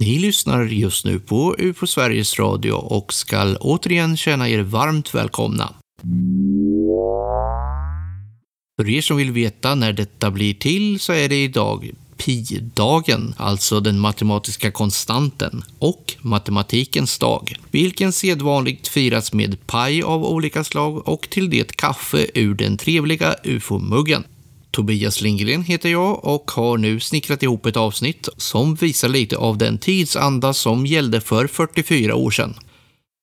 Ni lyssnar just nu på UFO Sveriges Radio och skall återigen känna er varmt välkomna. För er som vill veta när detta blir till så är det idag pi-dagen, alltså den matematiska konstanten, och matematikens dag, vilken sedvanligt firas med paj av olika slag och till det kaffe ur den trevliga ufo-muggen. Tobias Lindgren heter jag och har nu snickrat ihop ett avsnitt som visar lite av den tidsanda som gällde för 44 år sedan.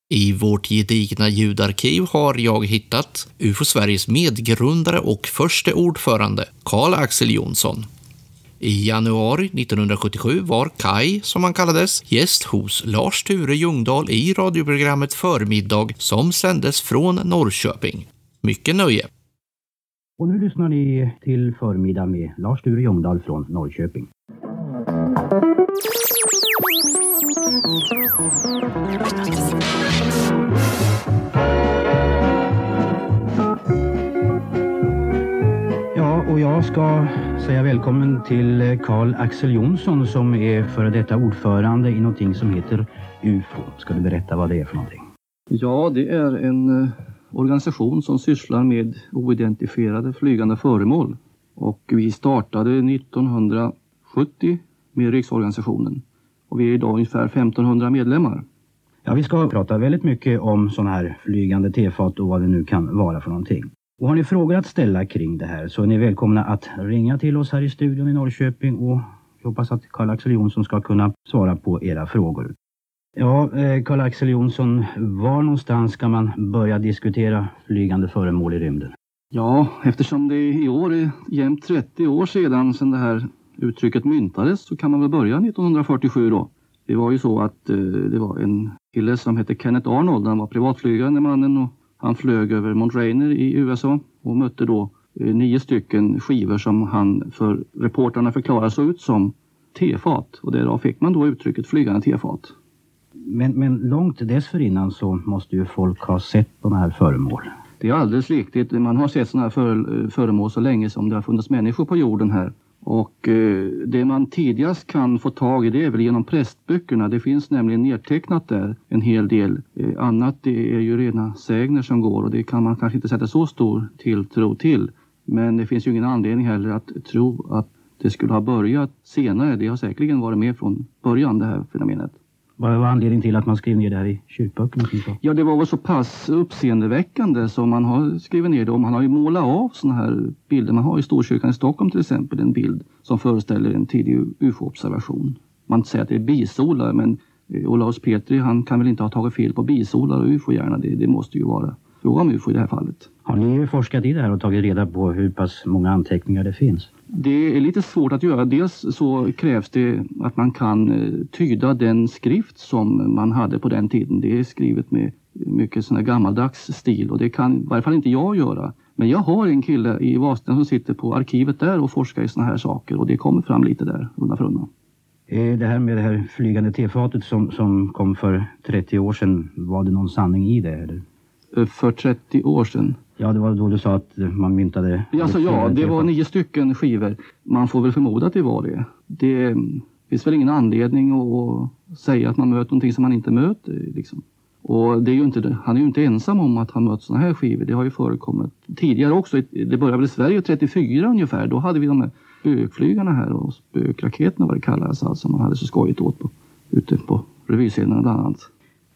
I vårt gedigna ljudarkiv har jag hittat UFO Sveriges medgrundare och förste ordförande, Karl-Axel Jonsson. I januari 1977 var Kai, som han kallades, gäst hos Lars Ture Ljungdahl i radioprogrammet Förmiddag som sändes från Norrköping. Mycket nöje! Och nu lyssnar ni till Förmiddag med Lars-Sture Ljungdahl från Norrköping. Ja, och jag ska säga välkommen till Karl Axel Jonsson som är före detta ordförande i någonting som heter UFO. Ska du berätta vad det är för någonting? Ja, det är en eh, organisation som sysslar med oidentifierade flygande föremål. Och vi startade 1970 med riksorganisationen. Och vi är idag ungefär 1500 medlemmar. Ja, vi ska prata väldigt mycket om sådana här flygande tefat och vad det nu kan vara för någonting. Och har ni frågor att ställa kring det här så är ni välkomna att ringa till oss här i studion i Norrköping och jag hoppas att Karl-Axel Jonsson ska kunna svara på era frågor. Ja, eh, Karl-Axel Jonsson, var någonstans ska man börja diskutera flygande föremål i rymden? Ja, eftersom det i år är jämnt 30 år sedan sedan det här uttrycket myntades så kan man väl börja 1947 då. Det var ju så att eh, det var en kille som hette Kenneth Arnold. Han var privatflygande mannen och han flög över Mount Rainier i USA och mötte då eh, nio stycken skivor som han för reportrarna förklarade såg ut som tefat. Och därav fick man då uttrycket flygande tefat. Men, men långt dessförinnan så måste ju folk ha sett de här föremål. Det är alldeles riktigt. Man har sett sådana här för, föremål så länge som det har funnits människor på jorden här. Och eh, det man tidigast kan få tag i det är väl genom prästböckerna. Det finns nämligen nedtecknat där en hel del. Eh, annat det är ju rena sägner som går och det kan man kanske inte sätta så stor tilltro till. Men det finns ju ingen anledning heller att tro att det skulle ha börjat senare. Det har säkerligen varit med från början det här fenomenet. Vad var anledningen till att man skrev ner det här i kyrkböckerna? Ja, det var väl så pass uppseendeväckande som man har skrivit ner det. Och man har ju målat av sådana här bilder. Man har i Storkyrkan i Stockholm till exempel en bild som föreställer en tidig ufo-observation. Man säger att det är bisolar, men eh, Olaus Petri han kan väl inte ha tagit fel på bisolar och ufo-hjärna. Det, det måste ju vara fråga om ufo i det här fallet. Har ni forskat i det här och tagit reda på hur pass många anteckningar det finns? Det är lite svårt att göra. Dels så krävs det att man kan eh, tyda den skrift som man hade på den tiden. Det är skrivet med mycket sån här gammaldags stil och det kan i varje fall inte jag göra. Men jag har en kille i Vadstena som sitter på arkivet där och forskar i såna här saker och det kommer fram lite där undan för undan. Det här med det här flygande tefatet som, som kom för 30 år sedan, var det någon sanning i det? Eller? Eh, för 30 år sedan? Ja, det var då du sa att man myntade... Alltså, ja, det var nio stycken skivor. Man får väl förmoda att det var det. Det finns väl ingen anledning att säga att man möter någonting som man inte möter. Liksom. Och det är ju inte, han är ju inte ensam om att ha mött sådana här skivor. Det har ju förekommit tidigare också. Det började väl i Sverige 34 ungefär. Då hade vi de här spökflygarna här och spökraketerna vad det kallades. Alltså man hade så skojigt åt på, ute på revyscenerna bland annat.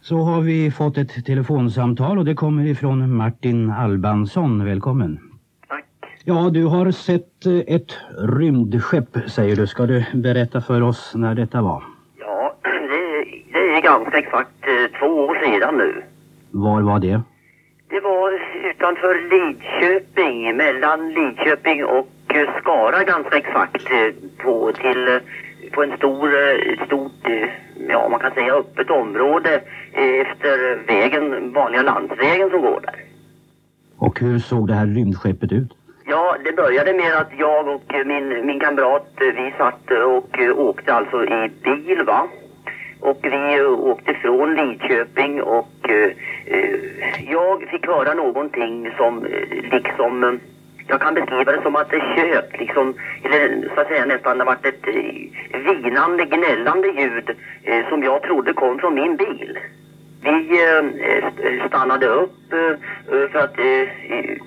Så har vi fått ett telefonsamtal och det kommer ifrån Martin Albansson. Välkommen. Tack. Ja, du har sett eh, ett rymdskepp säger du. Ska du berätta för oss när detta var? Ja, det, det är ganska exakt eh, två år sedan nu. Var var det? Det var utanför Lidköping, mellan Lidköping och eh, Skara ganska exakt. På, till, på en stor, stort, ja man kan säga öppet område efter vägen, vanliga landsvägen som går där. Och hur såg det här rymdskeppet ut? Ja, det började med att jag och min, min kamrat, vi satt och åkte alltså i bil va. Och vi åkte från Lidköping och eh, eh, jag fick höra någonting som liksom, jag kan beskriva det som att det tjöt liksom, eller så att säga nästan det varit ett eh, vinande, gnällande ljud eh, som jag trodde kom från min bil. Vi eh, eh stannade upp eh, eh, för att eh,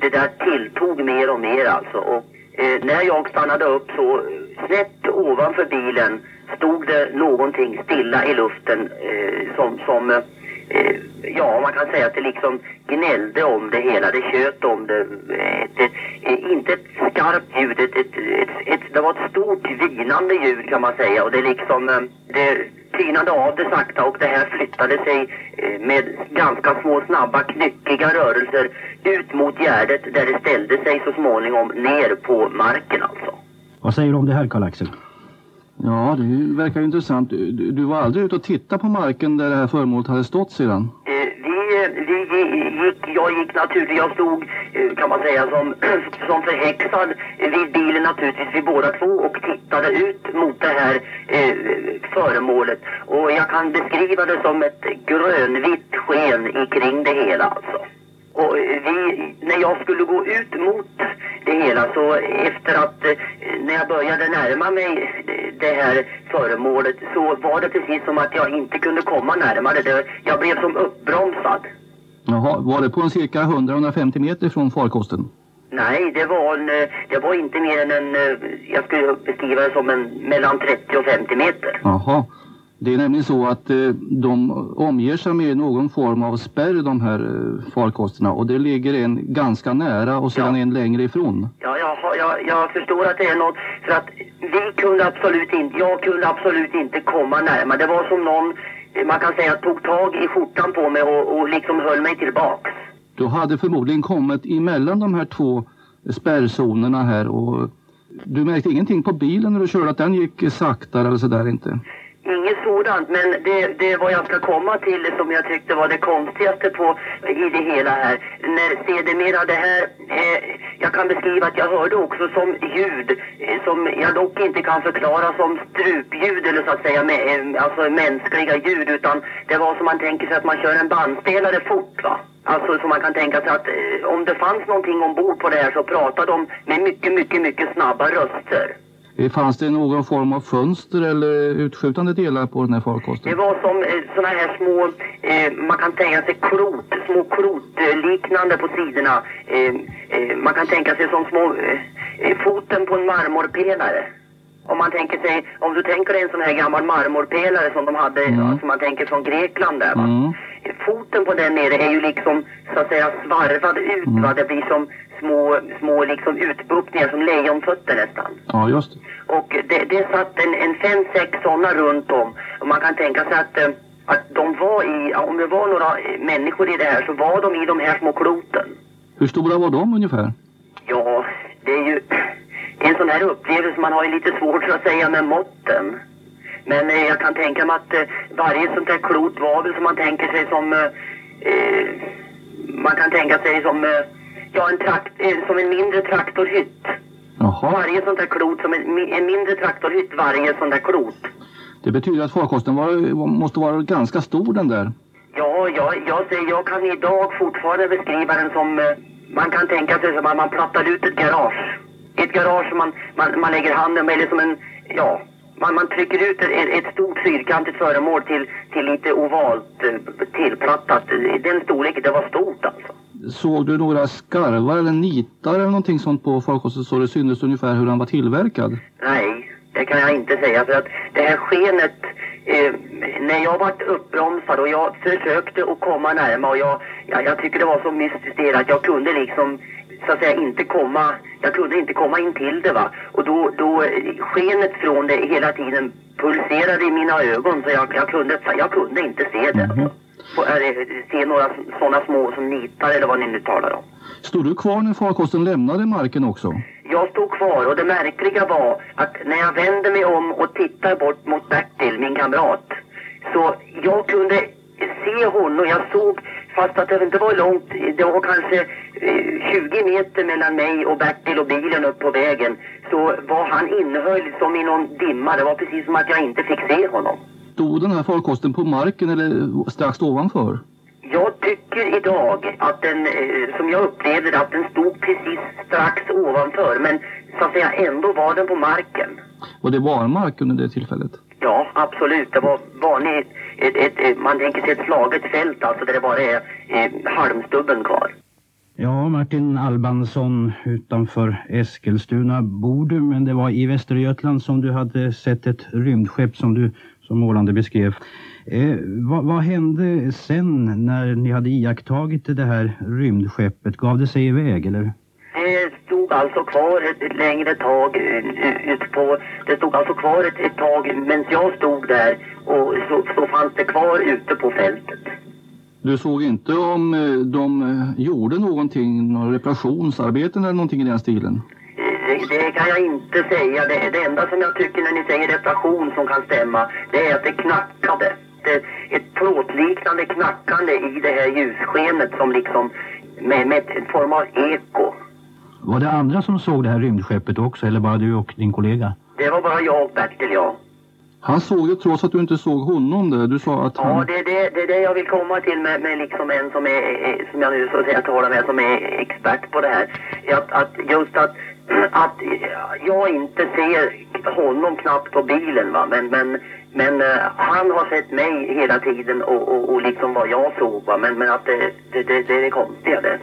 det där tilltog mer och mer alltså. Och eh, när jag stannade upp så eh, snett ovanför bilen stod det någonting stilla i luften som, som eh, Eh, ja, man kan säga att det liksom gnällde om det hela. Det tjöt om det. Eh, ett, ett, eh, inte ett skarpt ljud, ett, ett, det var ett stort vinande ljud kan man säga. Och det liksom, eh, det tynade av det sakta och det här flyttade sig eh, med ganska små snabba knyckiga rörelser ut mot gärdet där det ställde sig så småningom ner på marken alltså. Vad säger du om det här Karl-Axel? Ja, det verkar ju intressant. Du, du var aldrig ute och tittade på marken där det här föremålet hade stått sedan? Eh, det, vi, gick, jag gick naturligtvis, jag stod eh, kan man säga som, som förhäxad vid bilen naturligtvis, vi båda två och tittade ut mot det här eh, föremålet. Och jag kan beskriva det som ett grönvitt sken kring det hela alltså. Och vi, när jag skulle gå ut mot det hela så efter att eh, när jag började närma mig det här föremålet så var det precis som att jag inte kunde komma närmare. Det, jag blev som uppbromsad. Jaha, var det på en cirka 100-150 meter från farkosten? Nej, det var, en, eh, det var inte mer än en, eh, jag skulle beskriva det som en mellan 30 och 50 meter. Jaha. Det är nämligen så att eh, de omger sig med någon form av spärr de här eh, farkosterna och det ligger en ganska nära och sedan ja. en längre ifrån. Ja, jag, jag, jag förstår att det är något för att vi kunde absolut inte, jag kunde absolut inte komma närmare. Det var som någon, man kan säga, tog tag i skjortan på mig och, och liksom höll mig tillbaks. Du hade förmodligen kommit emellan de här två spärrzonerna här och du märkte ingenting på bilen när du körde att den gick saktare eller sådär inte? Inget sådant, men det, det vad jag ska komma till som jag tyckte var det konstigaste på i det hela här. När sedermera det här, eh, jag kan beskriva att jag hörde också som ljud eh, som jag dock inte kan förklara som strupljud eller så att säga, med, eh, alltså mänskliga ljud utan det var som man tänker sig att man kör en bandspelare fort va. Alltså så man kan tänka sig att eh, om det fanns någonting ombord på det här så pratade de med mycket, mycket, mycket snabba röster. Eh, fanns det någon form av fönster eller utskjutande delar på den här farkosten? Det var som eh, sådana här små, eh, man kan tänka sig krot, små krotliknande på sidorna. Man kan tänka sig som små, foten på en marmorpelare. Om man tänker sig, om du tänker dig en sån här gammal marmorpelare som de hade, mm. som man tänker från Grekland där va. Mm. Foten på den nere är ju liksom så att säga svarvad ut mm. va. Det blir som små, små liksom utbuktningar som lejonfötter nästan. Ja, just det. Och det, det satt en, en fem, sex sådana runt om. Och man kan tänka sig att, eh, att de var i, om det var några människor i det här så var de i de här små kloten. Hur stora var de ungefär? Ja, det är ju en sån här upplevelse. Man har ju lite svårt så att säga med måtten. Men eh, jag kan tänka mig att eh, varje sånt här klot var väl som man tänker sig som... Eh, eh man kan tänka sig som... Eh, ja, en trakt, eh, som en mindre traktorhytt. Jaha. Varje sånt här klot som en, en mindre traktorhytt, varje sån där klot. Det betyder att farkosten var, måste vara ganska stor den där. Ja, jag, jag, jag kan idag fortfarande beskriva den som... Man kan tänka sig som att man plattar ut ett garage ett garage som man, man, man lägger handen med, eller som en, ja, man, man trycker ut ett, ett stort fyrkantigt föremål till, till lite ovalt eh, tillplattat. Den storleken, det var stort alltså. Såg du några skarvar eller nitar eller någonting sånt på farkosten så det syntes ungefär hur den var tillverkad? Nej, det kan jag inte säga för att det här skenet eh, när jag vart uppbromsad och jag försökte att komma närmare och jag, jag, jag tycker det var så mystiskt att jag kunde liksom så att säga inte komma, jag kunde inte komma in till det va. Och då, då skenet från det hela tiden pulserade i mina ögon så jag, jag, kunde, jag kunde inte se det. Mm -hmm. Se några sådana små som nitar eller vad ni nu talar om. Stod du kvar när farkosten lämnade marken också? Jag stod kvar och det märkliga var att när jag vände mig om och tittade bort mot Bertil, min kamrat, så jag kunde se honom. Jag såg, fast att det inte var långt, det var kanske 20 eh, meter mellan mig och Bertil och bilen upp på vägen. Så var han innehöljd som i någon dimma. Det var precis som att jag inte fick se honom. Stod den här farkosten på marken eller strax ovanför? Jag tycker idag att den, eh, som jag upplevde att den stod precis strax ovanför. Men så att säga ändå var den på marken. Och det var mark under det tillfället? Ja, absolut. Det var vanligt, ett, ett, ett, man tänker sig ett slaget fält alltså där det bara är eh, halmstubben kvar. Ja, Martin Albansson utanför Eskilstuna bor du, men det var i Västergötland som du hade sett ett rymdskepp som du så målande beskrev. Eh, vad, vad, hände sen när ni hade iakttagit det här rymdskeppet? Gav det sig iväg eller? Det stod alltså kvar ett, längre tag eh, ut på, det stod alltså kvar ett, ett tag medan jag stod där och så, så fanns det kvar ute på fältet. Du såg inte om eh, de eh, gjorde någonting, några reparationsarbeten eller någonting i den stilen? Det, kan jag inte säga. Det, det enda som jag tycker när ni säger reparation som kan stämma, det är att det knackade. Det, ett plåtliknande knackande i det här ljusskenet som liksom med, med en form av eko. Var det andra som såg det här rymdskeppet också eller bara du och din kollega? Det var bara jag och Bertil, ja. Han såg det trots att du inte såg honom där. Du sa att han... Ja, det är det, det, är det jag vill komma till med, med liksom en som är, som jag nu så att säga talar med, som är expert på det här. Att, att just att, att jag inte ser honom knappt på bilen va, men, men, men uh, han har sett mig hela tiden och, och, och liksom vad jag såg va, men, men att det, det, det, det är det konstiga det.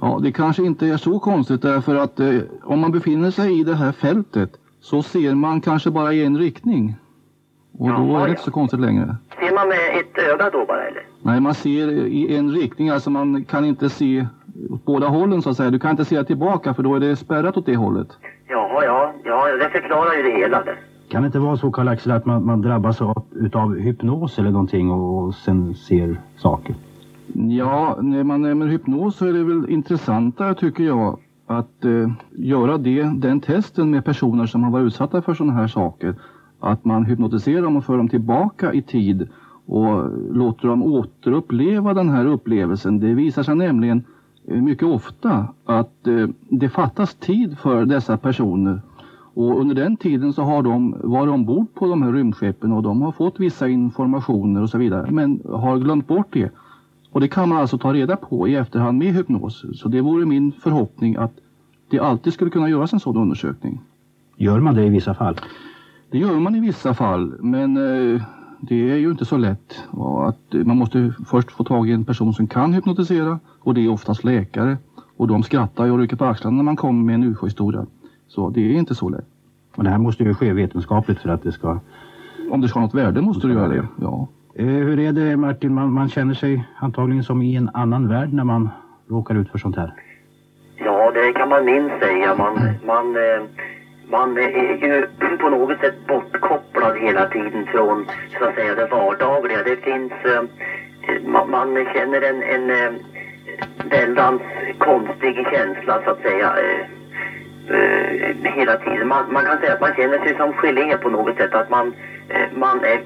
Ja, det kanske inte är så konstigt därför att eh, om man befinner sig i det här fältet så ser man kanske bara i en riktning. Och Jaha, då är det inte så konstigt längre. Ser man med ett öga då bara eller? Nej, man ser i en riktning. Alltså man kan inte se åt båda hållen så att säga. Du kan inte se tillbaka för då är det spärrat åt det hållet. Jaha, ja. Ja, det förklarar ju det hela det. Kan det inte vara så Karl Axel att man, man drabbas av utav hypnos eller någonting och sen ser saker? Ja, när man nämner hypnos så är det väl intressantare tycker jag att eh, göra det, den testen med personer som har varit utsatta för sådana här saker att man hypnotiserar dem och för dem tillbaka i tid och låter dem återuppleva den här upplevelsen. Det visar sig nämligen mycket ofta att eh, det fattas tid för dessa personer och under den tiden så har de varit ombord på de här rymdskeppen och de har fått vissa informationer och så vidare men har glömt bort det. Och det kan man alltså ta reda på i efterhand med hypnos. Så det vore min förhoppning att det alltid skulle kunna göras en sådan undersökning. Gör man det i vissa fall? Det gör man i vissa fall, men eh, det är ju inte så lätt. Att, man måste först få tag i en person som kan hypnotisera och det är oftast läkare. Och de skrattar och rycker på axlarna när man kommer med en ufo-historia. Så det är inte så lätt. Och det här måste ju ske vetenskapligt för att det ska... Om det ska ha något värde måste du göra det, ja. Eh, hur är det Martin, man, man känner sig antagligen som i en annan värld när man råkar ut för sånt här? Ja, det kan man minst säga. Man, man eh man är ju på något sätt bortkopplad hela tiden från så att säga det vardagliga. Det finns, eh, man, man, känner en, en eh, väldans konstig känsla så att säga eh, hela tiden. Man, man, kan säga att man känner sig som gelé på något sätt. Att man, man är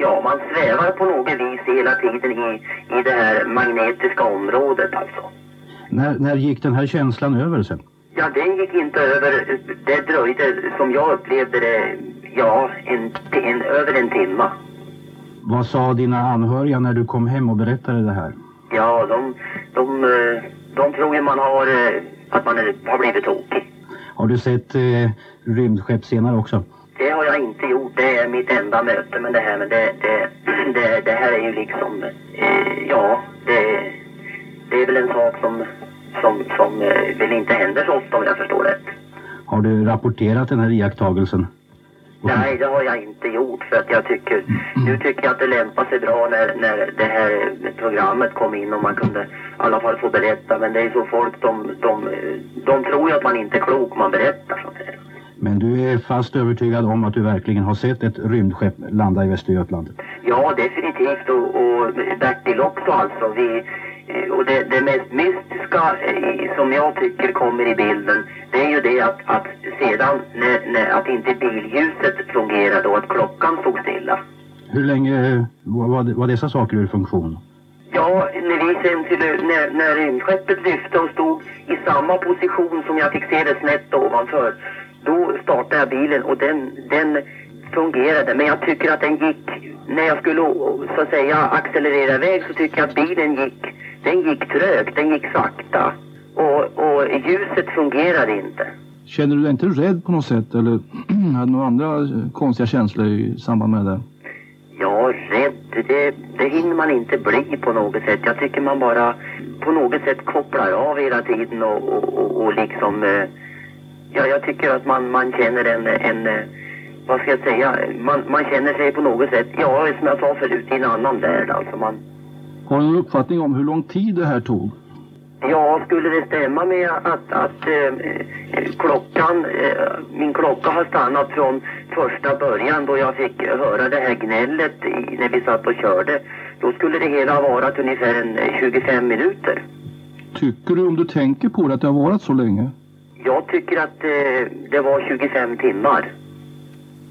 Ja, man svävar på något vis hela tiden i, i det här magnetiska området alltså. När, när gick den här känslan över sen? Ja, den gick inte över. Det dröjde, som jag upplevde det, ja, en, en, över en timme. Vad sa dina anhöriga när du kom hem och berättade det här? Ja, de, de, de tror ju man har, att man har blivit tokig. Har du sett eh, rymdskepp senare också? Det har jag inte gjort. Det är mitt enda möte med det här. Men det, det, det, det här är ju liksom, eh, ja, det, det är väl en sak som som, som eh, väl inte händer så ofta om jag förstår rätt. Har du rapporterat den här iakttagelsen? Nej, det har jag inte gjort för att jag tycker, nu tycker jag att det lämpar sig bra när, när det här programmet kom in och man kunde i alla fall få berätta. Men det är så folk, de, de, de tror ju att man inte är klok man berättar sånt här. Men du är fast övertygad om att du verkligen har sett ett rymdskepp landa i Västergötland? Ja, definitivt och, och Bertil också alltså. Vi, Eh, och det, det mest mystiska eh, som jag tycker kommer i bilden det är ju det att, att sedan när, när, att inte billjuset fungerade och att klockan stod stilla. Hur länge var, var dessa saker ur funktion? Ja, när vi sen till, när, när rymdskeppet lyfte och stod i samma position som jag fick se det snett ovanför. Då startade jag bilen och den, den fungerade. Men jag tycker att den gick, när jag skulle så att säga accelerera iväg så tycker jag att bilen gick den gick trögt, den gick sakta. Och, och ljuset fungerade inte. Känner du dig inte rädd på något sätt eller hade du några andra konstiga känslor i samband med det? Ja, rädd, det, det hinner man inte bli på något sätt. Jag tycker man bara på något sätt kopplar av hela tiden och, och, och, och liksom... Eh, ja, jag tycker att man, man känner en, en... eh, Vad ska jag säga? Man, man känner sig på något sätt, ja, som jag sa förut, i en annan värld alltså. Man, Har du någon uppfattning om hur lång tid det här tog? Ja, skulle det stämma med att, att eh, eh, klockan, eh, min klocka har stannat från första början då jag fick höra det här gnället i, när vi satt och körde. Då skulle det hela ha varit ungefär en eh, 25 minuter. Tycker du om du tänker på det att det har varit så länge? Jag tycker att eh, det var 25 timmar.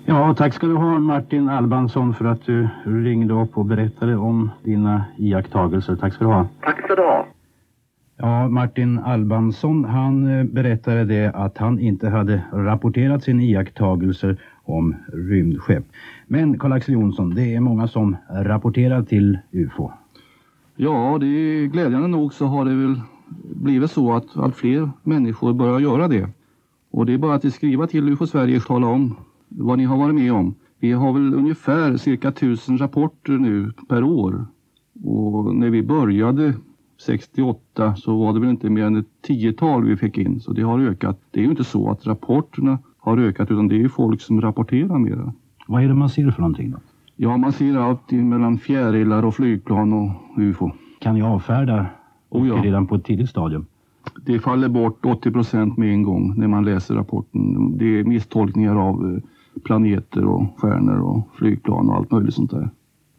Ja, tack ska du ha Martin Albansson för att du ringde upp och berättade om dina iakttagelser. Tack ska du ha. Tack ska du ha. Ja, Martin Albansson han eh, berättade det att han inte hade rapporterat sina iakttagelser om rymdskepp. Men Karl-Axel Jonsson, det är många som rapporterar till UFO. Ja, det är glädjande nog så har det väl blivit så att allt fler människor börjar göra det. Och det är bara att skriva till UFO Sverige och tala om vad ni har varit med om. Vi har väl ungefär cirka tusen rapporter nu per år. Och när vi började 68 så var det väl inte mer än ett tiotal vi fick in. Så det har ökat. Det är ju inte så att rapporterna har ökat utan det är ju folk som rapporterar mera. Vad är det man ser för någonting då? Ja, man ser allt mellan fjärilar och flygplan och UFO. Kan ni avfärda Oh ja. redan på ett tidigt stadium? Det faller bort 80 procent med en gång när man läser rapporten. Det är misstolkningar av eh, planeter och stjärnor och flygplan och allt möjligt sånt där.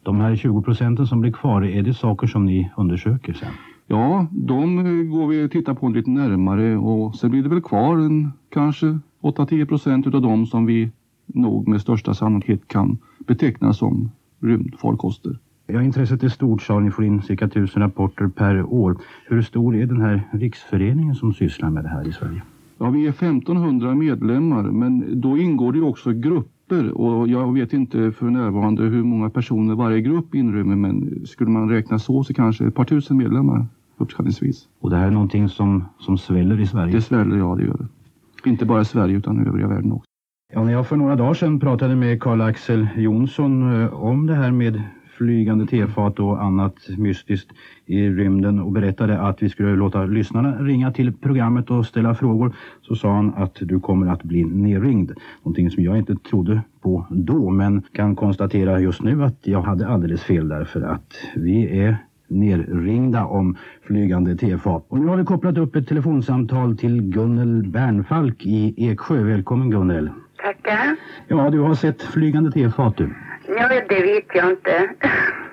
De här 20 procenten som blir kvar, är det saker som ni undersöker sen? Ja, de går vi och tittar på lite närmare och sen blir det väl kvar en kanske 8-10 procent utav dem som vi nog med största sannolikhet kan beteckna som rymdfarkoster. Ja, intresset är stort sa ni får in cirka tusen rapporter per år. Hur stor är den här riksföreningen som sysslar med det här i Sverige? Ja, vi är 1500 medlemmar men då ingår det ju också grupper och jag vet inte för närvarande hur många personer varje grupp inrymmer men skulle man räkna så så kanske ett par tusen medlemmar uppskattningsvis. Och det här är någonting som, som sväller i Sverige? Det sväller, ja det gör det. Inte bara i Sverige utan i övriga världen också. Ja, när jag för några dagar sedan pratade med Karl-Axel Jonsson eh, om det här med flygande tefat och annat mystiskt i rymden och berättade att vi skulle låta lyssnarna ringa till programmet och ställa frågor så sa han att du kommer att bli nerringd. Någonting som jag inte trodde på då men kan konstatera just nu att jag hade alldeles fel därför att vi är nerringda om flygande tefat. Och nu har vi kopplat upp ett telefonsamtal till Gunnel Bernfalk i Eksjö. Välkommen Gunnel. Tackar. Ja, du har sett flygande tefat du. Ja, det vet jag inte.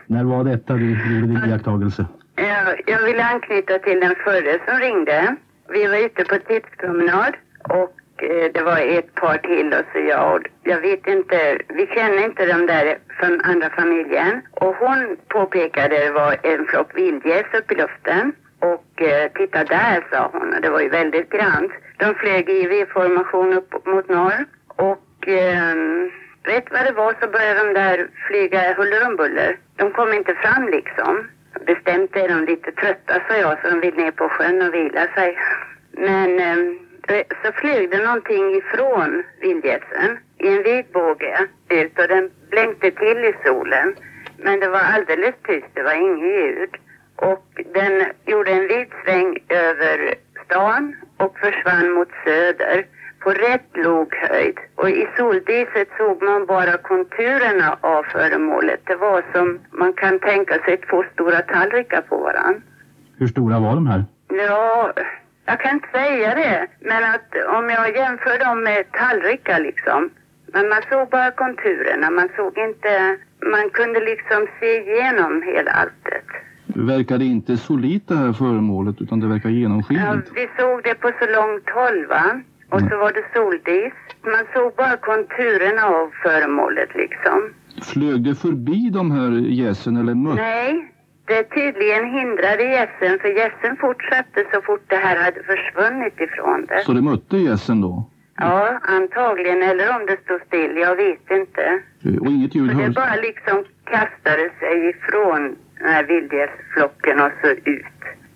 När var detta du gjorde din iakttagelse? Jag, jag vill anknyta till den förre som ringde. Vi var ute på tipspromenad och eh, det var ett par till och så jag. Jag vet inte, vi känner inte de där från andra familjen. Och hon påpekade det var en flock vildgäss uppe i luften. Och eh, titta där sa hon och det var ju väldigt grant. De flög i V-formation upp mot norr och ehm, rätt vad det var så började de där flyga huller om buller. De kom inte fram liksom. Bestämt är de lite trötta sa jag så de vill ner på sjön och vila sig. Men eh, så flög det någonting ifrån vildgässen i en vit båge ut och den blänkte till i solen. Men det var alldeles tyst, det var inget ljud. Och den gjorde en vit sväng över stan och försvann mot söder på rätt låg höjd. Och i soldiset såg man bara konturerna av föremålet. Det var som man kan tänka sig två stora tallrikar på varann. Hur stora var de här? Ja, jag kan inte säga det. Men att om jag jämför dem med tallrikar liksom. Men man såg bara konturerna. Man såg inte, man kunde liksom se igenom hela alltet. Det inte solitt det här föremålet utan det verkar Ja, genomskinligt? vi såg det på så långt håll va. Och så var det soldis. Man såg bara konturerna av föremålet liksom. Flög det förbi de här gässen eller mötte? Nej, det tydligen hindrade gässen för gässen fortsatte så fort det här hade försvunnit ifrån det. Så det mötte gässen då? Ja, antagligen. Eller om det stod still. Jag vet inte. Eh, Och inget ljud För det bara liksom kastade sig ifrån den här vildgässflocken och så ut.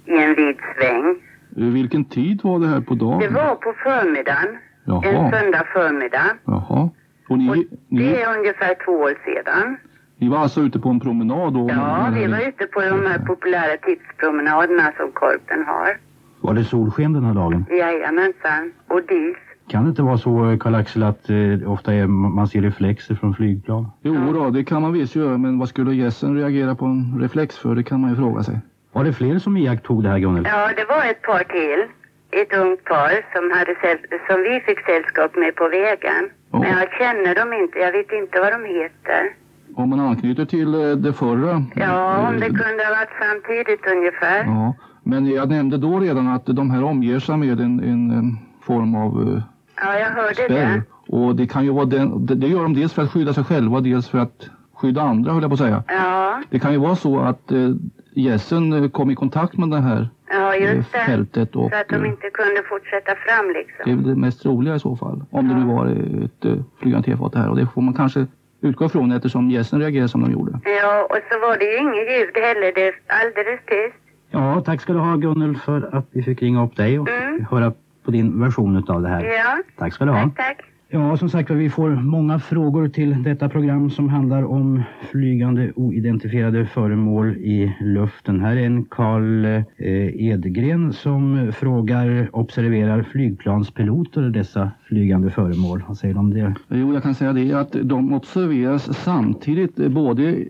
i en vid sväng. Eh, Vilken tid var det här på dagen? Det var på förmiddagen. En Jaha. söndag förmiddag. Jaha. Och ni, Och ni, det är ungefär två år sedan. ni var alltså ute på en promenad då? Ja, vi var ute på de här populära tipspromenaderna som Korpen har. Var det solsken den här dagen? Jajamensan. Och dis. Kan det inte vara så, Karl-Axel, att eh, ofta är, man ser reflexer från flygplan? Jo då, det kan man visst göra, men vad skulle gässen reagera på en reflex för? Det kan man ju fråga sig. Var det fler som iakttog det här, Gunnel? Ja, det var ett par till. Ett ungt par som, hade som vi fick sällskap med på vägen. Ja. Men jag känner dem inte. Jag vet inte vad de heter. Om man anknyter till eh, det förra. Ja, om det eh, kunde ha varit samtidigt ungefär. Ja, men jag nämnde då redan att de här omger sig med en, en, eh, form av eh, Ja, jag hörde spärr. det. Och det kan ju vara den, det det gör de dels för att skydda sig själva, dels för att skydda andra höll jag på att säga. Ja, Det kan ju vara så att eh, gässen eh, kom i kontakt med det här ja eh, just det. fältet och Så att de eh, inte kunde fortsätta fram det är liksom. det mest troliga i så fall. Om det nu var ett eh, flygande tefat här och det får man kanske utgå ifrån eftersom gässen reagerade som de gjorde. Ja, och så var det ju inget ljud heller. Det är alldeles tyst. Ja, tack ska du ha Gunnel för att vi fick ringa upp dig och Mm. höra på din version av det här. Ja, Tack ska du ha. tack, tack. Ja, som sagt vi får många frågor till detta program som handlar om flygande oidentifierade föremål i luften. Här är en Karl eh, Edgren som frågar, observerar flygplanspiloter dessa flygande föremål? Vad säger de om det? Jo, jag kan säga det att de observeras samtidigt eh, både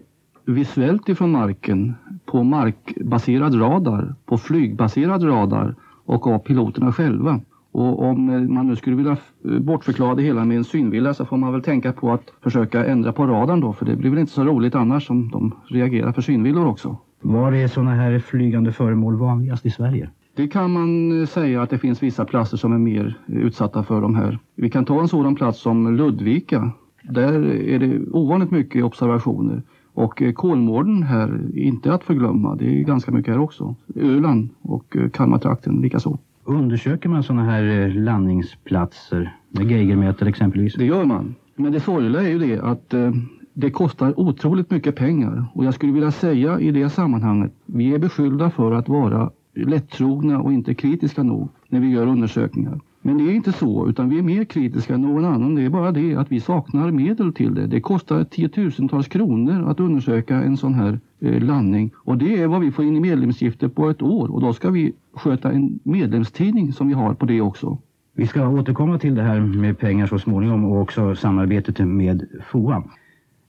visuellt ifrån marken, på markbaserad radar, på flygbaserad radar och av piloterna själva. Och om eh, man nu skulle vilja eh, bortförklara det hela med en synvilla så får man väl tänka på att försöka ändra på radarn då, för det blir väl inte så roligt annars om de reagerar för synvillor också. Var är sådana här flygande föremål vanligast i Sverige? Det kan man eh, säga att det finns vissa platser som är mer utsatta för de här. Vi kan ta en sådan plats som Ludvika. Där är det ovanligt mycket observationer. Och Kolmården här, inte att förglömma, det är ganska mycket här också. Öland och Kalmartrakten likaså. Undersöker man sådana här eh, landningsplatser med geigermätare exempelvis? Det gör man. Men det sorgliga är ju det att eh, det kostar otroligt mycket pengar. Och jag skulle vilja säga i det sammanhanget, vi är beskyllda för att vara lättrogna och inte kritiska nog när vi gör undersökningar. Men det är inte så, utan vi är mer kritiska än någon annan. Det är bara det att vi saknar medel till det. Det kostar tiotusentals kronor att undersöka en sån här eh, landning. Och det är vad vi får in i medlemsgifter på ett år. Och då ska vi sköta en medlemstidning som vi har på det också. Vi ska återkomma till det här med pengar så småningom och också samarbetet med FOA.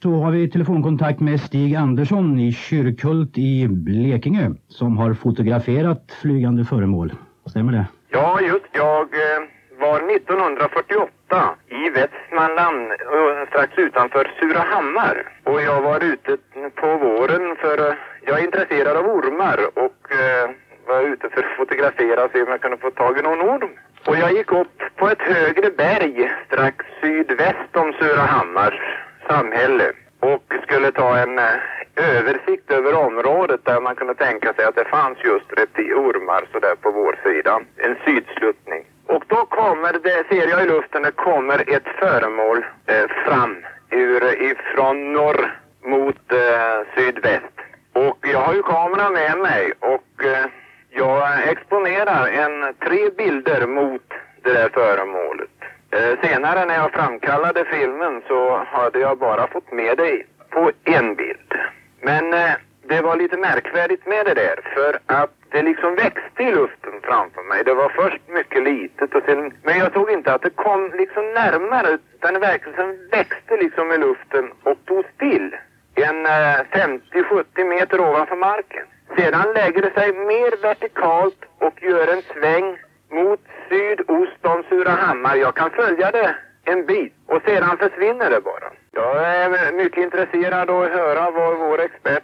Så har vi telefonkontakt med Stig Andersson i Kyrkhult i Blekinge som har fotograferat flygande föremål. Stämmer det? Ja, just jag eh, var 1948 i Västmanland eh, strax utanför Surahammar. Och jag var ute på våren för eh, jag är intresserad av ormar och var ute för att fotografera och se om jag kunde få tag i någon orm. Och jag gick upp på ett högre berg strax sydväst om Surahammars samhälle och skulle ta en eh, översikt över området där man kunde tänka sig att det fanns just reptilormar sådär på vår sida. En sydsluttning. Och då kommer det, ser jag i luften, det kommer ett föremål eh, fram ur, ifrån norr mot eh, sydväst. Och jag har ju kameran med mig och eh, jag exponerar en, tre bilder mot det där föremålet. Eh, senare när jag framkallade filmen så hade jag bara fått med dig på en bild. Men eh, det var lite märkvärdigt med det där för att det liksom växte i luften framför mig. Det var först mycket litet och sen, men jag såg inte att det kom liksom närmare utan verkligen växte liksom i luften och tog still en eh, 50-70 meter ovanför marken. Sedan lägger det sig mer vertikalt och gör en sväng mot sydost om Surahammar. Jag kan följa det en bit och sedan försvinner det bara. Jag är mycket intresserad av att höra vad vår expert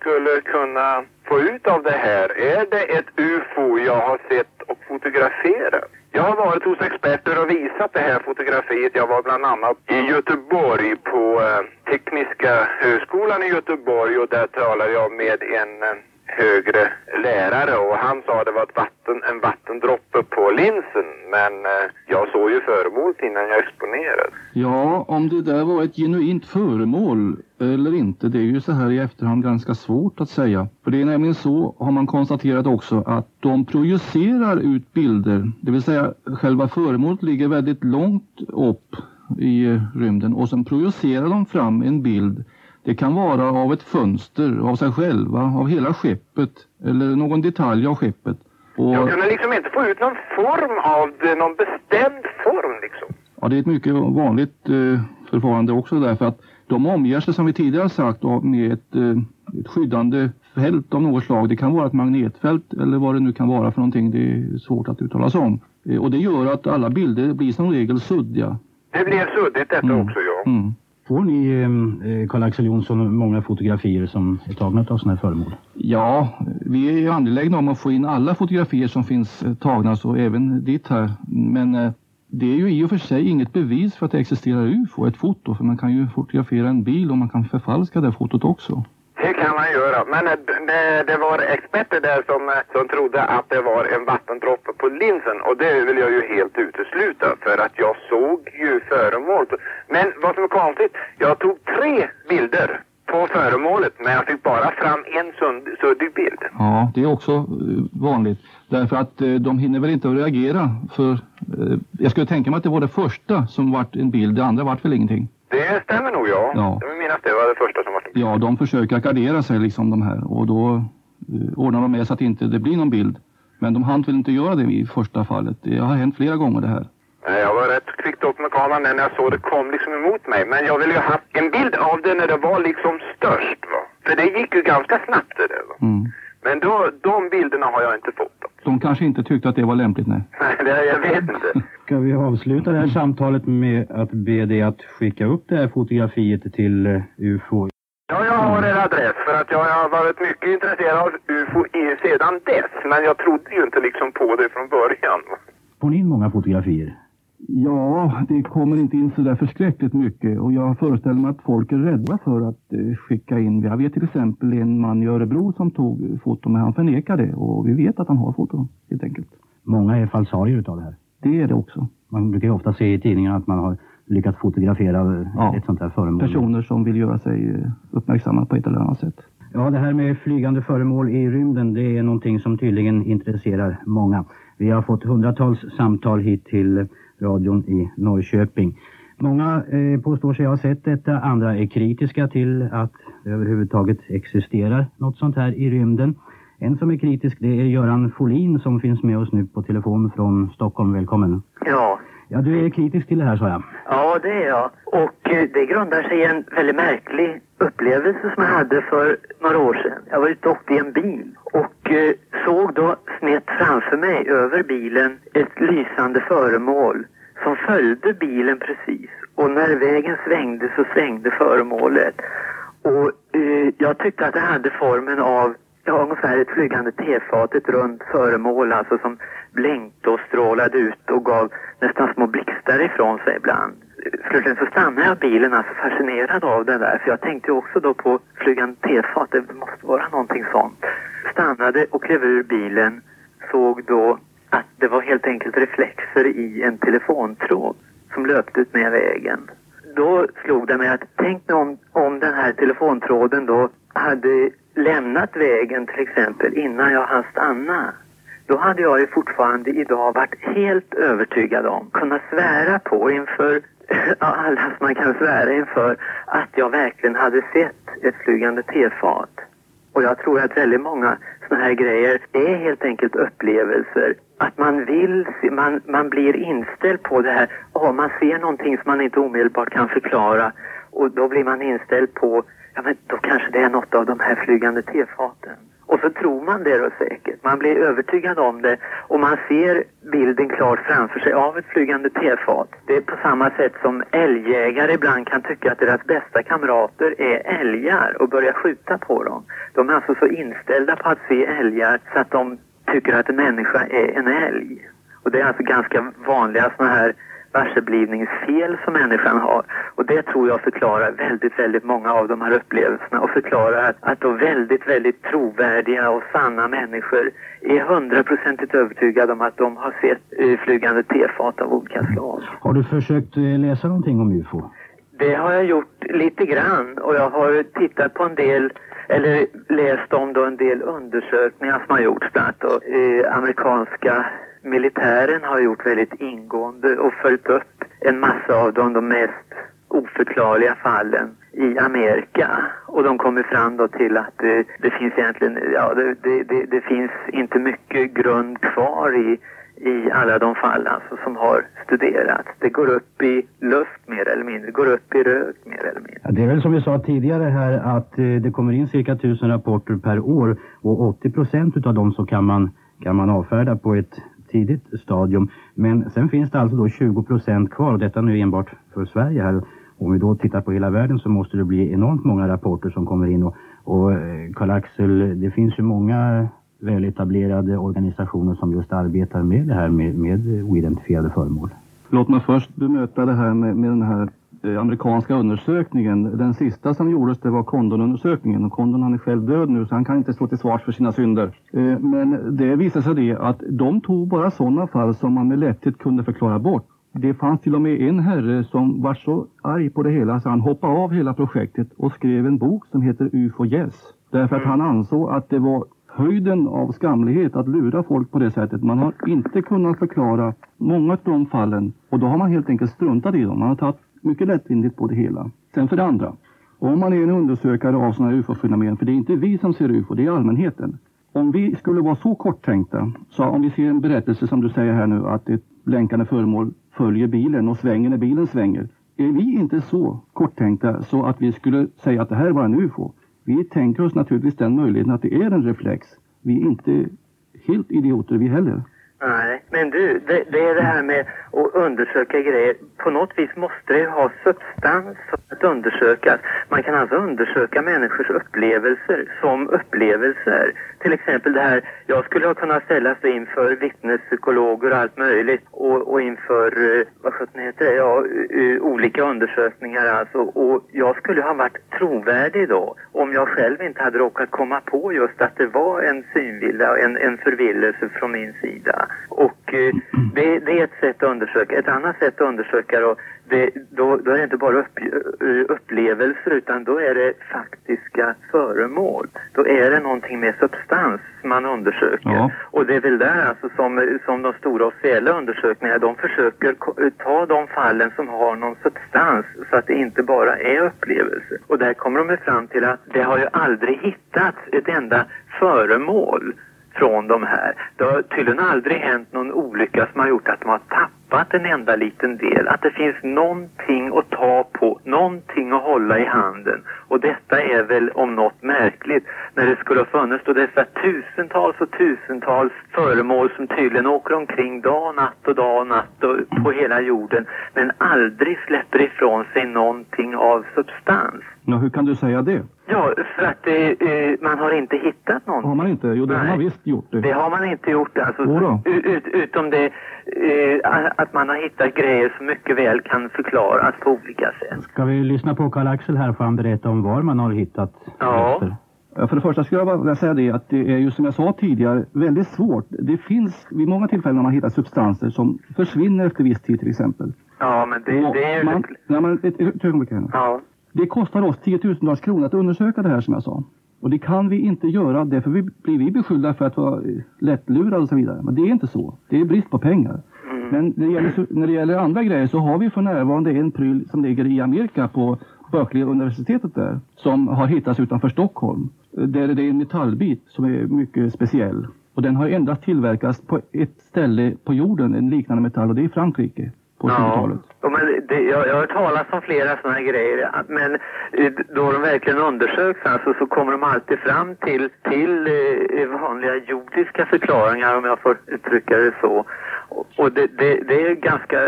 skulle kunna få ut av det här. Är det ett UFO jag har sett och fotograferat? Jag har varit hos experter och visat det här fotografiet. Jag var bland annat i Göteborg på eh, Tekniska högskolan i Göteborg och där talade jag med en, eh, högre lärare och han sa det var ett vatten, en vattendroppe på linsen. Men eh, jag såg ju föremålet innan jag exponerade. Ja, om det där var ett genuint föremål eller inte, det är ju så här i efterhand ganska svårt att säga. För det är nämligen så, har man konstaterat också, att de projicerar ut bilder. Det vill säga själva föremålet ligger väldigt långt upp i rymden och sen projicerar de fram en bild. Det kan vara av ett fönster, av sig själva, av hela skeppet eller någon detalj av skeppet. Och... Jag kunde liksom inte få ut någon form av det, någon bestämd form liksom. Ja, det är ett mycket vanligt eh, förfarande också därför att de omger sig som vi tidigare sagt med ett, eh, ett skyddande fält av något slag. Det kan vara ett magnetfält eller vad det nu kan vara för någonting. Det är svårt att uttala sig om. Eh, och det gör att alla bilder blir som regel suddiga. Det blir suddigt detta mm. också, ja. Mm. Får ni, ehm, eh, Karl-Axel Jonsson, många fotografier som är tagna av sådana här föremål? Ja, vi är ju angelägna om att få in alla fotografier som finns eh, tagna, så även ditt här. Men eh, det är ju i och för sig inget bevis för att det existerar UFO, ett foto. För man kan ju fotografera en bil och man kan förfalska det fotot också. Det kan man göra. Men eh, det, det, var experter där som, eh, som trodde att det var en vattendroppe på linsen. Och det vill jag ju helt utesluta för att jag såg ju föremålet. Men vad som är konstigt, jag tog tre bilder på föremålet men jag fick bara fram en suddig bild. Ja, det är också eh, vanligt. Därför att de hinner väl inte att reagera för jag skulle tänka mig att det var det första som vart en bild, det andra vart väl ingenting. Det stämmer nog ja. ja. Jag minns det var det första som var. Ja, de försöker gardera sig liksom de här och då eh, ordnar de med så att inte det blir någon bild. Men de hann väl inte göra det i första fallet. Det har hänt flera gånger det här. Jag var rätt kvickt upp med kameran när jag såg det kom liksom emot mig. Men jag ville ju ha en bild av det när det var liksom störst va. För det gick ju ganska snabbt det där va. Mm. Men då, de bilderna har jag inte fått. De kanske inte tyckte att det var lämpligt, nej. Nej, jag vet inte. Ska vi avsluta det här samtalet med att be dig att skicka upp det här fotografiet till uh, UFO? Ja, jag har en adress för att jag har varit mycket intresserad av UFO sedan dess. Men jag trodde ju inte liksom på det från början. Får ni in många fotografier? Ja, det kommer inte in så där förskräckligt mycket och jag föreställer mig att folk är rädda för att eh, skicka in. Jag vet till exempel en man i Örebro som tog foto men han förnekar det och vi vet att han har foto helt enkelt. Många är falsarier utav det här. Det är det också. Man brukar ju ofta se i tidningarna att man har lyckats fotografera ja, ett sånt här föremål. Personer som vill göra sig eh, uppmärksamma på ett eller annat sätt. Ja, det här med flygande föremål i rymden det är någonting som tydligen intresserar många. Vi har fått hundratals samtal hit till radion i Norrköping. Många eh, påstår sig ha sett detta, andra är kritiska till att det överhuvudtaget existerar något sånt här i rymden. En som är kritisk det är Göran Folin som finns med oss nu på telefon från Stockholm. Välkommen. Ja. Ja, du är kritisk till det här sa jag. Ja, det är jag. Och eh, det grundar sig i en väldigt märklig upplevelse som jag hade för några år sedan. Jag var ute och åkte i en bil och eh, såg då snett framför mig över bilen ett lysande föremål som följde bilen precis. Och när vägen svängde så svängde föremålet. Och eh, jag tyckte att det hade formen av ja, ungefär ett flygande tefat, ett runt föremål alltså som blänkte och strålade ut och gav nästan små blixtar ifrån sig ibland. Slutligen så stannade jag bilen alltså fascinerad av det där för jag tänkte också då på flygande tefat, det måste vara någonting sånt. Stannade och klev ur bilen, såg då att det var helt enkelt reflexer i en telefontråd som löpte ut med vägen. Då slog det mig att tänk nu om, om den här telefontråden då hade lämnat vägen till exempel innan jag hann stanna. Då hade jag ju fortfarande idag varit helt övertygad om, kunnat svära på inför alla som man kan svära inför, att jag verkligen hade sett ett flygande tefat. Och jag tror att väldigt många sådana här grejer är helt enkelt upplevelser. Att man vill, se, man, man blir inställd på det här, oh, man ser någonting som man inte omedelbart kan förklara och då blir man inställd på, ja men då kanske det är något av de här flygande tefaten. Och så tror man det då säkert. Man blir övertygad om det och man ser bilden klart framför sig av ett flygande tefat. Det är på samma sätt som älgjägare ibland kan tycka att deras bästa kamrater är älgar och börja skjuta på dem. De är alltså så inställda på att se älgar så att de tycker att en människa är en älg. Och det är alltså ganska vanliga sådana här varseblivningsfel som människan har. Och det tror jag förklarar väldigt, väldigt många av de här upplevelserna och förklarar att, att då väldigt, väldigt trovärdiga och sanna människor är hundraprocentigt övertygade om att de har sett flygande tefat av olika slag. Har du försökt eh, läsa någonting om UFO? Det har jag gjort lite grann och jag har tittat på en del eller läst om då en del undersökningar som har gjorts. Bland annat då, eh, amerikanska militären har gjort väldigt ingående och följt upp en massa av de, de mest oförklarliga fallen i Amerika. Och de kommer fram då till att det, det finns egentligen, ja det, det, det, det finns inte mycket grund kvar i i alla de fall alltså, som har studerats. Det går upp i luft mer eller mindre, det går upp i rök mer eller mindre. Ja, det är väl som vi sa tidigare här att eh, det kommer in cirka tusen rapporter per år och 80 procent utav dem så kan man, kan man avfärda på ett tidigt stadium. Men sen finns det alltså då 20 procent kvar och detta nu enbart för Sverige här. Om vi då tittar på hela världen så måste det bli enormt många rapporter som kommer in och, och eh, Karl-Axel, det finns ju många väletablerade organisationer som just arbetar med det här med, med oidentifierade föremål. Låt mig först bemöta det här med, med den här amerikanska undersökningen. Den sista som gjordes det var Condon-undersökningen och Condon han är själv död nu så han kan inte stå till svars för sina synder. Eh, men det visade sig det att de tog bara sådana fall som man med lätthet kunde förklara bort. Det fanns till och med en herre som var så arg på det hela så han hoppade av hela projektet och skrev en bok som heter UFO Yes. Därför att han ansåg att det var höjden av skamlighet att lura folk på det sättet. Man har inte kunnat förklara många av de fallen och då har man helt enkelt struntat i dem. Man har tagit mycket lättvindigt på det hela. Sen för det andra, om man är en undersökare av sådana här ufo-fenomen, för det är inte vi som ser ufo, det är allmänheten. Om vi skulle vara så korttänkta, så om vi ser en berättelse som du säger här nu, att ett blänkande föremål följer bilen och svänger när bilen svänger. Är vi inte så korttänkta så att vi skulle säga att det här var en ufo? Vi tänker oss naturligtvis den möjligheten att det är en reflex. Vi är inte helt idioter vi heller. Nej, men du, det, det, är det här med att undersöka grejer. På något vis måste det ha substans för att undersökas. Man kan alltså undersöka människors upplevelser som upplevelser. Till exempel det här, jag skulle ha kunnat ställas inför vittnespsykologer och allt möjligt och, och inför, eh, vad sjutton heter det, ja, olika undersökningar alltså. Och jag skulle ha varit trovärdig då om jag själv inte hade råkat komma på just att det var en synvilla, en, en förvillelse från min sida. Och eh, det, det, är ett sätt att undersöka. Ett annat sätt att undersöka då, det, då, då är det inte bara upp, eh, upplevelser utan då är det faktiska föremål. Då är det någonting med substans man undersöker. Ja. Och det är väl där alltså som, som de stora officiella undersökningarna, de försöker ta de fallen som har någon substans så att det inte bara är upplevelser. Och där kommer de fram till att det har ju aldrig hittats ett enda föremål från de här. Det har tydligen aldrig hänt någon olycka som har gjort att de har tappat en enda liten del. Att det finns någonting att ta på, någonting att hålla i handen. Och detta är väl om något märkligt när det skulle ha funnits då dessa tusentals och tusentals föremål som tydligen åker omkring dag och natt och dag och natt och på hela jorden men aldrig släpper ifrån sig någonting av substans. Ja, hur kan du säga det? Ja, för att eh, man har inte hittat någonting. Har man inte? Jo, det Nej. har man visst gjort. Det, det har man inte gjort. Alltså, ut, utom det eh, att man har hittat grejer som mycket väl kan förklaras på olika sätt. Ska vi lyssna på Karl-Axel här för han berätta om var man har hittat Ja. Rester? För det första skulle jag vilja säga det att det är ju som jag sa tidigare väldigt svårt. Det finns vid många tillfällen när man hittar substanser som försvinner efter viss tid till exempel. Ja, men det, det är ju... Man, nej, men, ett, ett ögonblick här. Ja. Det kostar oss tiotusentals kronor att undersöka det här som jag sa. Och det kan vi inte göra, därför blir vi beskyllda för att vara lättlurade och så vidare. Men det är inte så. Det är brist på pengar. Mm. Men när det, gäller, när det gäller andra grejer så har vi för närvarande en pryl som ligger i Amerika på Berkeley universitetet där. Som har hittats utanför Stockholm. Där det är en metallbit som är mycket speciell. Och den har endast tillverkats på ett ställe på jorden, en liknande metall, och det är i Frankrike på 20-talet. Ja, men det, jag, jag har hört talas om flera sådana här grejer. Men eh, då de verkligen undersöks alltså, så kommer de alltid fram till, till eh, vanliga jordiska förklaringar om jag får uttrycka det så. Och det, det, det, är ganska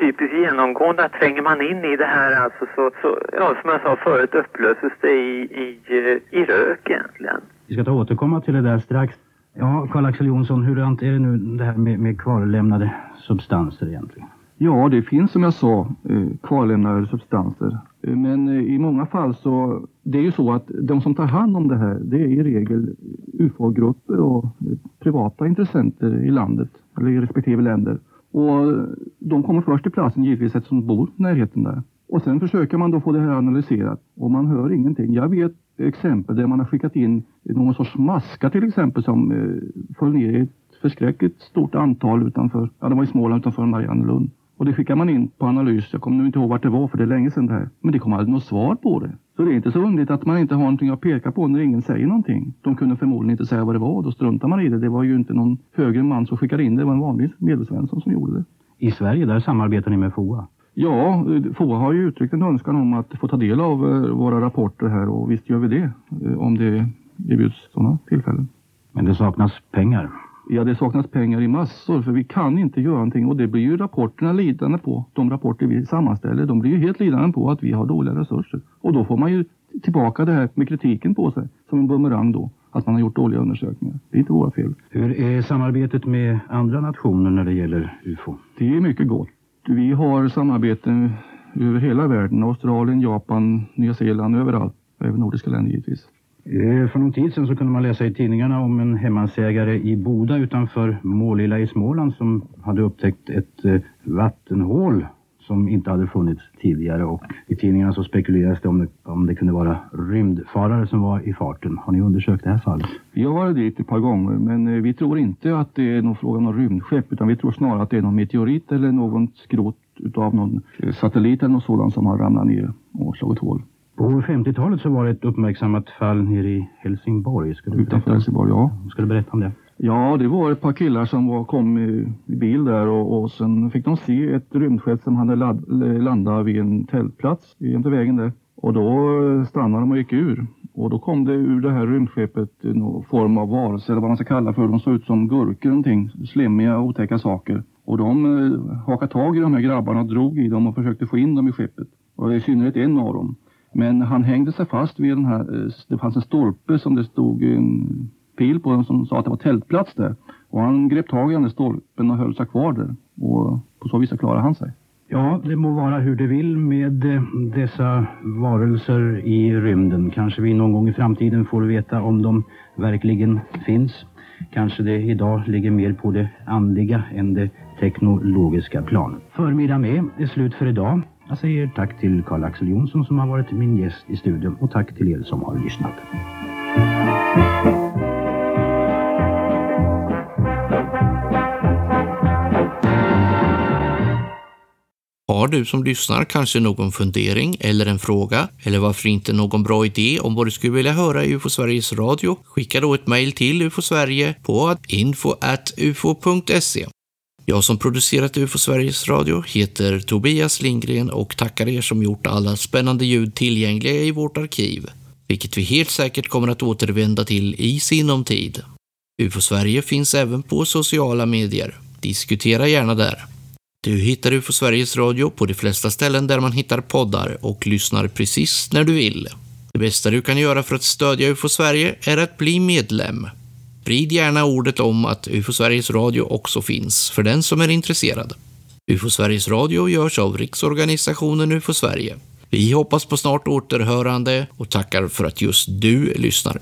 typiskt genomgående att tränger man in i det här alltså så, så ja som jag sa förut upplöses det i, i, eh, i rök egentligen. Vi ska ta återkomma till det där strax. Ja, Karl-Axel Jonsson, hur är det nu det här med, med kvarlämnade substanser egentligen? Ja, det finns som jag sa eh, kvarlämnade substanser. Eh, men eh, i många fall så, det är ju så att de som tar hand om det här, det är i regel UFO-grupper och privata intressenter i landet, eller i respektive länder. Och de kommer först till platsen givetvis eftersom de bor i närheten där. Och sen försöker man då få det här analyserat och man hör ingenting. Jag vet exempel där man har skickat in någon sorts maska till exempel som eh, föll ner i ett förskräckligt stort antal utanför, ja det var i Småland utanför Mariannelund. Och det skickar man in på analys. Jag kommer nu inte ihåg vart det var för det är länge sedan det här. Men det kom aldrig något svar på det. Så det är inte så underligt att man inte har någonting att peka på när ingen säger någonting. De kunde förmodligen inte säga vad det var och då struntar man i det. Det var ju inte någon högre man som skickade in det. Det var en vanlig medelsvensson som gjorde det. I Sverige, där samarbetar ni med FOA? Ja, FOA har ju uttryckt en önskan om att få ta del av eh, våra rapporter här och visst gör vi det eh, om det erbjuds sådana tillfällen. Men det saknas pengar? Ja, det saknas pengar i massor för vi kan inte göra någonting och det blir ju rapporterna lidande på. De rapporter vi sammanställer, de blir ju helt lidande på att vi har dåliga resurser. Och då får man ju tillbaka det här med kritiken på sig som en bumerang då. Att man har gjort dåliga undersökningar. Det är inte våra fel. Hur är samarbetet med andra nationer när det gäller UFO? Det är mycket gott. Vi har samarbete över hela världen. Australien, Japan, Nya Zeeland, överallt. Även nordiska länder givetvis. Eh, för någon tid sedan så kunde man läsa i tidningarna om en hemmansägare i Boda utanför Målilla i Småland som hade upptäckt ett eh, vattenhål som inte hade funnits tidigare och i tidningarna så spekulerades det om det, om det kunde vara rymdfarare som var i farten. Har ni undersökt det här fallet? Vi har varit dit ett par gånger men eh, vi tror inte att det är någon fråga om rymdskepp utan vi tror snarare att det är någon meteorit eller något skrot utav någon satellit eller något sådant som har ramlat ner och slagit hål. På 50-talet så var det ett uppmärksammat fall nere i Helsingborg. Ska du Utanför Helsingborg, ja. Ska du berätta om det? Ja, det var ett par killar som var, kom i, i bil där och, och sen fick de se ett rymdskepp som hade ladd, landat vid en tältplats jämte vägen där. Och då stannade de och gick ur. Och då kom det ur det här rymdskeppet någon form av varelse eller vad man ska kalla för. De såg ut som gurkor någonting, slemmiga otäcka saker. Och de eh, hakade tag i de här grabbarna och drog i dem och försökte få in dem i skeppet. Och i synnerhet en av dem. Men han hängde sig fast vid den här, eh, det fanns en stolpe som det stod en pil på den som sa att det var tältplats där. Och han grep tag i den där stolpen och höll sig kvar där. Och på så vis klarade han sig. Ja, det må vara hur det vill med eh, dessa varelser i rymden. Kanske vi någon gång i framtiden får veta om de verkligen finns. Kanske det idag ligger mer på det andliga än det teknologiska planet. Förmiddag med är slut för idag. Jag säger tack till Karl-Axel Jonsson som har varit min gäst i studion och tack till er som har lyssnat. Har du som lyssnar kanske någon fundering eller en fråga eller varför inte någon bra idé om vad du skulle vilja höra i UFO Sveriges Radio? Skicka då ett mejl till UFO Sverige på info.ufo.se. Jag som producerat UFO Sveriges Radio heter Tobias Lindgren och tackar er som gjort alla spännande ljud tillgängliga i vårt arkiv, vilket vi helt säkert kommer att återvända till i sinom tid. UFO Sverige finns även på sociala medier. Diskutera gärna där. Du hittar UFO Sveriges Radio på de flesta ställen där man hittar poddar och lyssnar precis när du vill. Det bästa du kan göra för att stödja UFO Sverige är att bli medlem. Sprid gärna ordet om att UFO Sveriges Radio också finns för den som är intresserad. UFO Sveriges Radio görs av Riksorganisationen UFO Sverige. Vi hoppas på snart återhörande och tackar för att just du lyssnar.